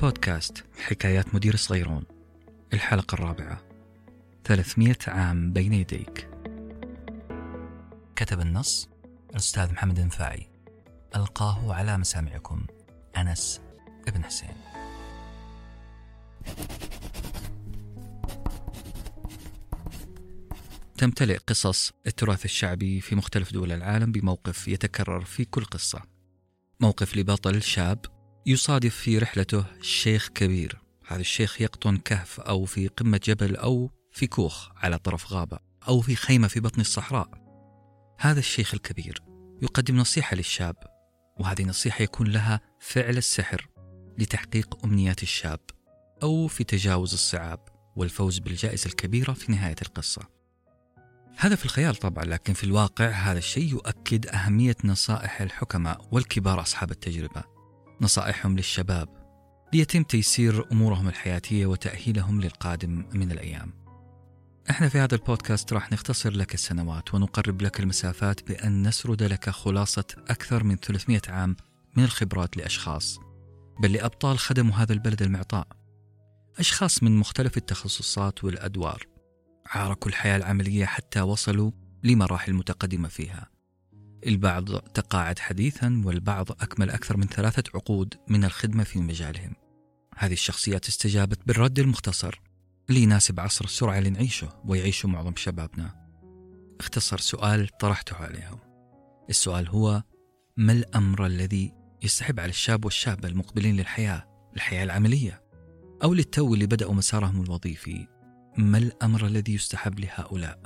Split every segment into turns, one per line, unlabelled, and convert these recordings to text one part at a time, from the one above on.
بودكاست حكايات مدير صغيرون. الحلقة الرابعة. 300 عام بين يديك. كتب النص الأستاذ محمد النفاعي ألقاه على مسامعكم أنس ابن حسين. تمتلئ قصص التراث الشعبي في مختلف دول العالم بموقف يتكرر في كل قصة. موقف لبطل شاب يصادف في رحلته شيخ كبير. هذا الشيخ يقطن كهف أو في قمة جبل أو في كوخ على طرف غابة أو في خيمة في بطن الصحراء. هذا الشيخ الكبير يقدم نصيحة للشاب وهذه النصيحة يكون لها فعل السحر لتحقيق أمنيات الشاب أو في تجاوز الصعاب والفوز بالجائزة الكبيرة في نهاية القصة. هذا في الخيال طبعا لكن في الواقع هذا الشيء يؤكد أهمية نصائح الحكماء والكبار أصحاب التجربة. نصائحهم للشباب ليتم تيسير أمورهم الحياتية وتأهيلهم للقادم من الأيام. إحنا في هذا البودكاست راح نختصر لك السنوات ونقرب لك المسافات بأن نسرد لك خلاصة أكثر من 300 عام من الخبرات لأشخاص بل لأبطال خدموا هذا البلد المعطاء. أشخاص من مختلف التخصصات والأدوار عاركوا الحياة العملية حتى وصلوا لمراحل متقدمة فيها. البعض تقاعد حديثا والبعض أكمل أكثر من ثلاثة عقود من الخدمة في مجالهم. هذه الشخصيات استجابت بالرد المختصر. اللي يناسب عصر السرعة اللي نعيشه ويعيشه معظم شبابنا. اختصر سؤال طرحته عليهم السؤال هو ما الأمر الذي يستحب على الشاب والشابة المقبلين للحياة الحياة العملية؟ أو للتو اللي بدأوا مسارهم الوظيفي. ما الأمر الذي يستحب لهؤلاء؟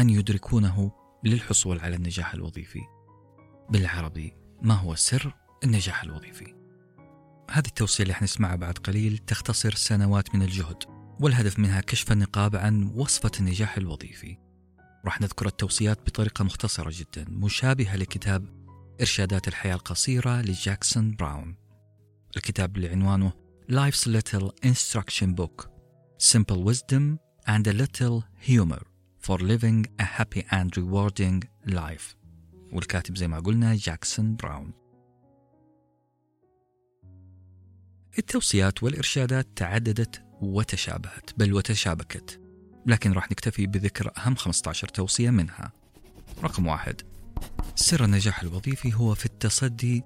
أن يدركونه للحصول على النجاح الوظيفي. بالعربي ما هو سر النجاح الوظيفي؟ هذه التوصية اللي حنسمعها بعد قليل تختصر سنوات من الجهد والهدف منها كشف النقاب عن وصفة النجاح الوظيفي. راح نذكر التوصيات بطريقة مختصرة جدا مشابهة لكتاب إرشادات الحياة القصيرة لجاكسون براون. الكتاب اللي عنوانه Life's Little Instruction Book Simple Wisdom and a Little Humor. For Living a Happy and Rewarding Life. والكاتب زي ما قلنا جاكسون براون. التوصيات والإرشادات تعددت وتشابهت بل وتشابكت. لكن راح نكتفي بذكر أهم 15 توصية منها. رقم واحد. سر النجاح الوظيفي هو في التصدي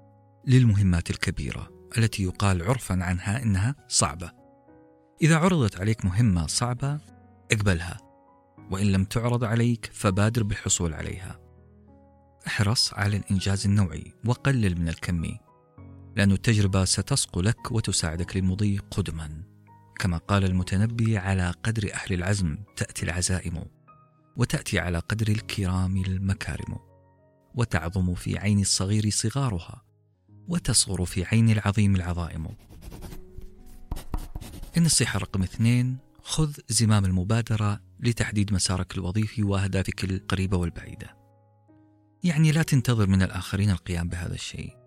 للمهمات الكبيرة التي يقال عرفا عنها إنها صعبة. إذا عرضت عليك مهمة صعبة اقبلها. وإن لم تعرض عليك فبادر بالحصول عليها. احرص على الإنجاز النوعي وقلل من الكمي لأن التجربة ستسقو لك وتساعدك للمضي قدما. كما قال المتنبي على قدر أهل العزم تأتي العزائم. وتأتي على قدر الكرام المكارم. وتعظم في عين الصغير صغارها. وتصغر في عين العظيم العظائم. النصيحة رقم اثنين خذ زمام المبادرة لتحديد مسارك الوظيفي وأهدافك القريبة والبعيدة. يعني لا تنتظر من الآخرين القيام بهذا الشيء.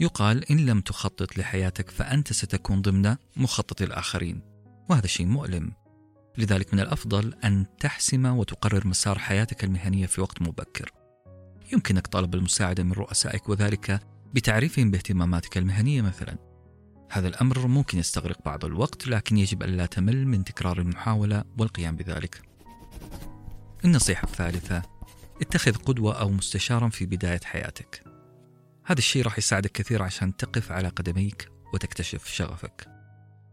يقال إن لم تخطط لحياتك فأنت ستكون ضمن مخطط الآخرين وهذا شيء مؤلم. لذلك من الأفضل أن تحسم وتقرر مسار حياتك المهنية في وقت مبكر. يمكنك طلب المساعدة من رؤسائك وذلك بتعريفهم باهتماماتك المهنية مثلا. هذا الأمر ممكن يستغرق بعض الوقت لكن يجب ألا تمل من تكرار المحاولة والقيام بذلك. النصيحة الثالثة اتخذ قدوة أو مستشارا في بداية حياتك. هذا الشيء راح يساعدك كثير عشان تقف على قدميك وتكتشف شغفك.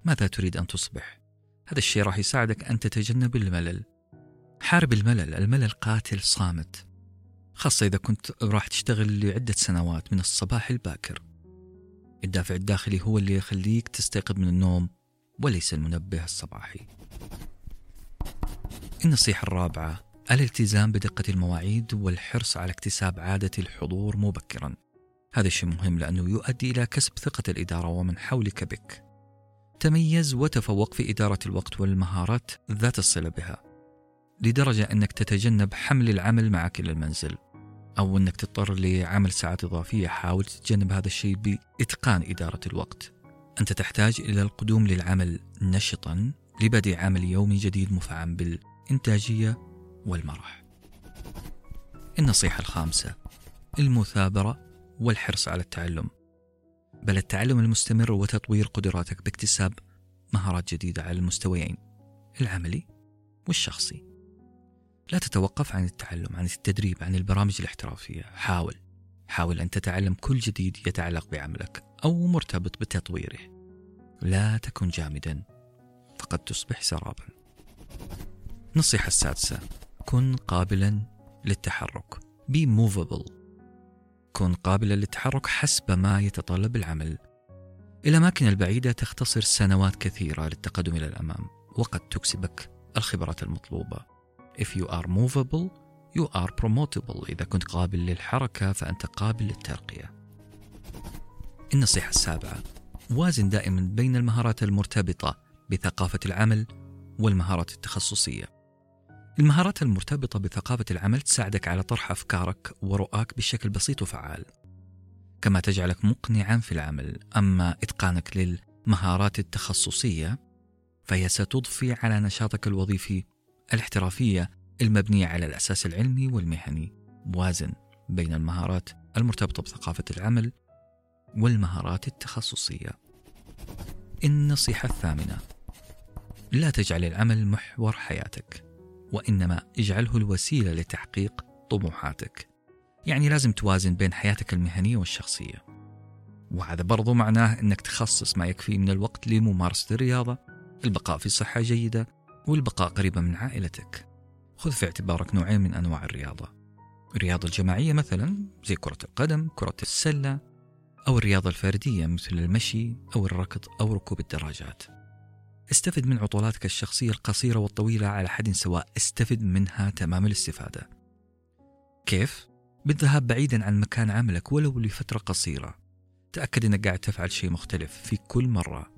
ماذا تريد أن تصبح؟ هذا الشيء راح يساعدك أن تتجنب الملل. حارب الملل الملل قاتل صامت خاصة إذا كنت راح تشتغل لعدة سنوات من الصباح الباكر. الدافع الداخلي هو اللي يخليك تستيقظ من النوم وليس المنبه الصباحي. النصيحة الرابعة الالتزام بدقة المواعيد والحرص على اكتساب عادة الحضور مبكرا. هذا الشيء مهم لأنه يؤدي إلى كسب ثقة الإدارة ومن حولك بك. تميز وتفوق في إدارة الوقت والمهارات ذات الصلة بها لدرجة أنك تتجنب حمل العمل معك إلى المنزل. أو أنك تضطر لعمل ساعات إضافية حاول تتجنب هذا الشيء بإتقان إدارة الوقت. أنت تحتاج إلى القدوم للعمل نشطا لبدء عمل يومي جديد مفعم بالإنتاجية والمرح. النصيحة الخامسة المثابرة والحرص على التعلم. بل التعلم المستمر وتطوير قدراتك باكتساب مهارات جديدة على المستويين العملي والشخصي. لا تتوقف عن التعلم عن التدريب عن البرامج الاحترافية. حاول حاول أن تتعلم كل جديد يتعلق بعملك أو مرتبط بتطويره. لا تكن جامدا فقد تصبح سرابا. النصيحة السادسة كن قابلا للتحرك. Be movable. كن قابلا للتحرك حسب ما يتطلب العمل. الأماكن البعيدة تختصر سنوات كثيرة للتقدم إلى الأمام وقد تكسبك الخبرات المطلوبة. If you are movable you are promotable. إذا كنت قابل للحركة فأنت قابل للترقية. النصيحة السابعة وازن دائما بين المهارات المرتبطة بثقافة العمل والمهارات التخصصية. المهارات المرتبطة بثقافة العمل تساعدك على طرح أفكارك ورؤاك بشكل بسيط وفعال. كما تجعلك مقنعا في العمل أما إتقانك للمهارات التخصصية فهي ستضفي على نشاطك الوظيفي الاحترافية المبنية على الأساس العلمي والمهني وازن بين المهارات المرتبطة بثقافة العمل والمهارات التخصصية. النصيحة الثامنة لا تجعل العمل محور حياتك وإنما اجعله الوسيلة لتحقيق طموحاتك. يعني لازم توازن بين حياتك المهنية والشخصية. وهذا برضو معناه أنك تخصص ما يكفي من الوقت لممارسة الرياضة. البقاء في صحة جيدة والبقاء قريبا من عائلتك. خذ في اعتبارك نوعين من أنواع الرياضة. الرياضة الجماعية مثلا زي كرة القدم كرة السلة أو الرياضة الفردية مثل المشي أو الركض أو ركوب الدراجات. استفد من عطلاتك الشخصية القصيرة والطويلة على حد سواء استفد منها تمام الاستفادة. كيف؟ بالذهاب بعيدا عن مكان عملك ولو لفترة قصيرة. تأكد أنك قاعد تفعل شيء مختلف في كل مرة.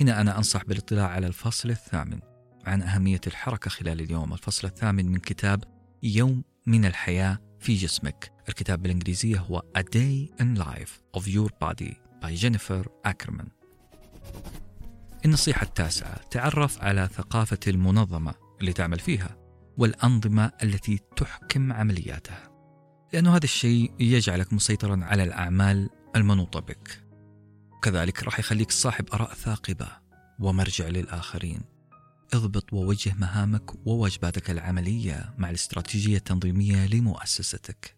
هنا أنا أنصح بالاطلاع على الفصل الثامن. عن أهمية الحركة خلال اليوم. الفصل الثامن من كتاب يوم من الحياة في جسمك. الكتاب بالإنجليزية هو A Day in Life of Your Body by جينيفر أكرمان النصيحة التاسعة تعرف على ثقافة المنظمة اللي تعمل فيها والأنظمة التي تحكم عملياتها. لأنه هذا الشيء يجعلك مسيطرا على الأعمال المنوطة بك. كذلك راح يخليك صاحب آراء ثاقبة ومرجع للآخرين. اضبط ووجه مهامك وواجباتك العملية مع الاستراتيجية التنظيمية لمؤسستك.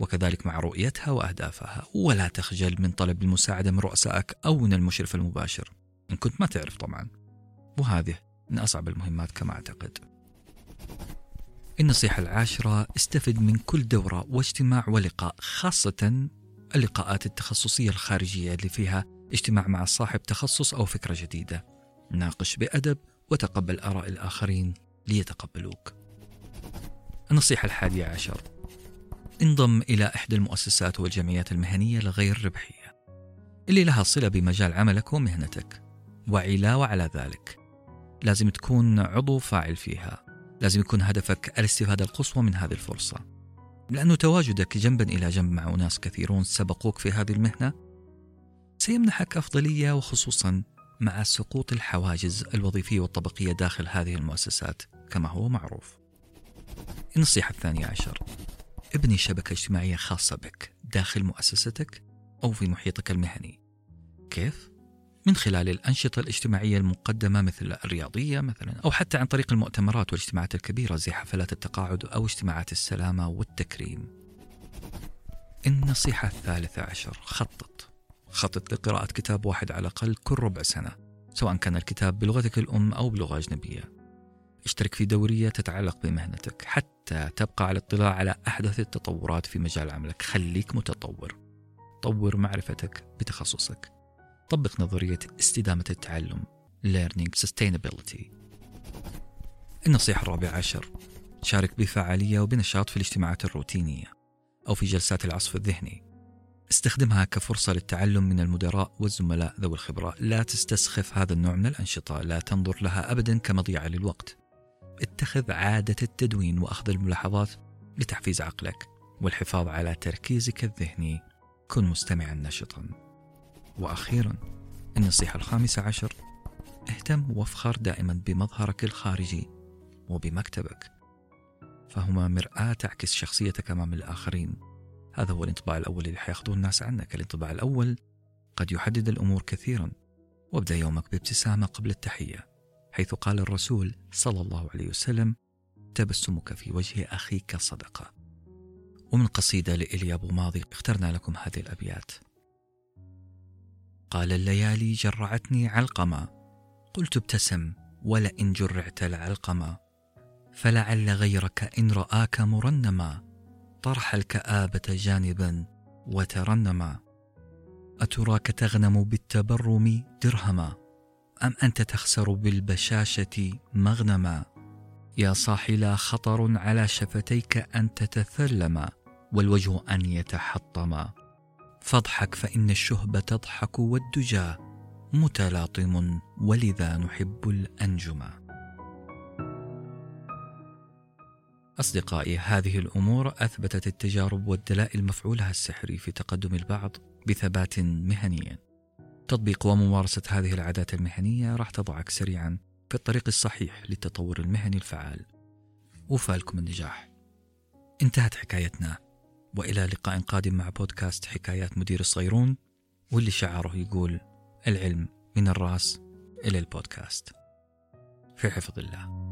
وكذلك مع رؤيتها وأهدافها. ولا تخجل من طلب المساعدة من رؤسائك أو من المشرف المباشر. إن كنت ما تعرف طبعا. وهذه من أصعب المهمات كما أعتقد. النصيحة العاشرة استفد من كل دورة واجتماع ولقاء خاصة اللقاءات التخصصية الخارجية اللي فيها اجتماع مع صاحب تخصص أو فكرة جديدة. ناقش بأدب وتقبل آراء الآخرين ليتقبلوك. النصيحة الحادية عشر. انضم إلى إحدى المؤسسات والجمعيات المهنية الغير ربحية اللي لها صلة بمجال عملك ومهنتك. وعلاوة على ذلك. لازم تكون عضو فاعل فيها. لازم يكون هدفك الاستفادة القصوى من هذه الفرصة. لأنه تواجدك جنبا إلى جنب مع أناس كثيرون سبقوك في هذه المهنة سيمنحك أفضلية وخصوصا مع سقوط الحواجز الوظيفية والطبقية داخل هذه المؤسسات كما هو معروف. النصيحة الثانية عشر. ابني شبكة اجتماعية خاصة بك داخل مؤسستك أو في محيطك المهني. كيف؟ من خلال الأنشطة الاجتماعية المقدمة مثل الرياضية مثلا أو حتى عن طريق المؤتمرات والاجتماعات الكبيرة زي حفلات التقاعد أو اجتماعات السلامة والتكريم. النصيحة الثالثة عشر. خطط. خطط لقراءة كتاب واحد على الأقل كل ربع سنة سواء كان الكتاب بلغتك الأم أو بلغة أجنبية. اشترك في دورية تتعلق بمهنتك حتى تبقى على اطلاع على أحدث التطورات في مجال عملك. خليك متطور. طور معرفتك بتخصصك. طبق نظرية استدامة التعلم Learning Sustainability. النصيحة الرابعة عشر. شارك بفعالية وبنشاط في الاجتماعات الروتينية أو في جلسات العصف الذهني. استخدمها كفرصة للتعلم من المدراء والزملاء ذوي الخبرة. لا تستسخف هذا النوع من الأنشطة. لا تنظر لها أبدا كمضيعة للوقت. اتخذ عادة التدوين وأخذ الملاحظات لتحفيز عقلك والحفاظ على تركيزك الذهني. كن مستمعا نشطا. وأخيرا النصيحة الخامسة عشر اهتم وافخر دائما بمظهرك الخارجي وبمكتبك. فهما مرآة تعكس شخصيتك أمام الآخرين. هذا هو الانطباع الأول اللي حياخذوه الناس عنك. الانطباع الأول قد يحدد الأمور كثيرا. وابدأ يومك بابتسامة قبل التحية حيث قال الرسول صلى الله عليه وسلم تبسمك في وجه أخيك صدقة. ومن قصيدة لإليا أبو ماضي اخترنا لكم هذه الأبيات. قال الليالي جرعتني علقمة قلت ابتسم ولئن جرعت العلقمة فلعل غيرك إن رآك مرنما. طرح الكآبة جانبا وترنما. أتراك تغنم بالتبرم درهما؟ أم أنت تخسر بالبشاشة مغنما؟ يا صاح لا خطر على شفتيك أن تتثلما والوجه أن يتحطما. فاضحك فإن الشهب تضحك والدجى متلاطم ولذا نحب الأنجما. أصدقائي هذه الأمور أثبتت التجارب والدلائل مفعولها السحري في تقدم البعض بثبات مهني تطبيق وممارسة هذه العادات المهنية راح تضعك سريعا في الطريق الصحيح للتطور المهني الفعال. وفالكم النجاح. انتهت حكايتنا. وإلى لقاء قادم مع بودكاست حكايات مدير الصيرون واللي شعاره يقول العلم من الرأس إلى البودكاست. في حفظ الله.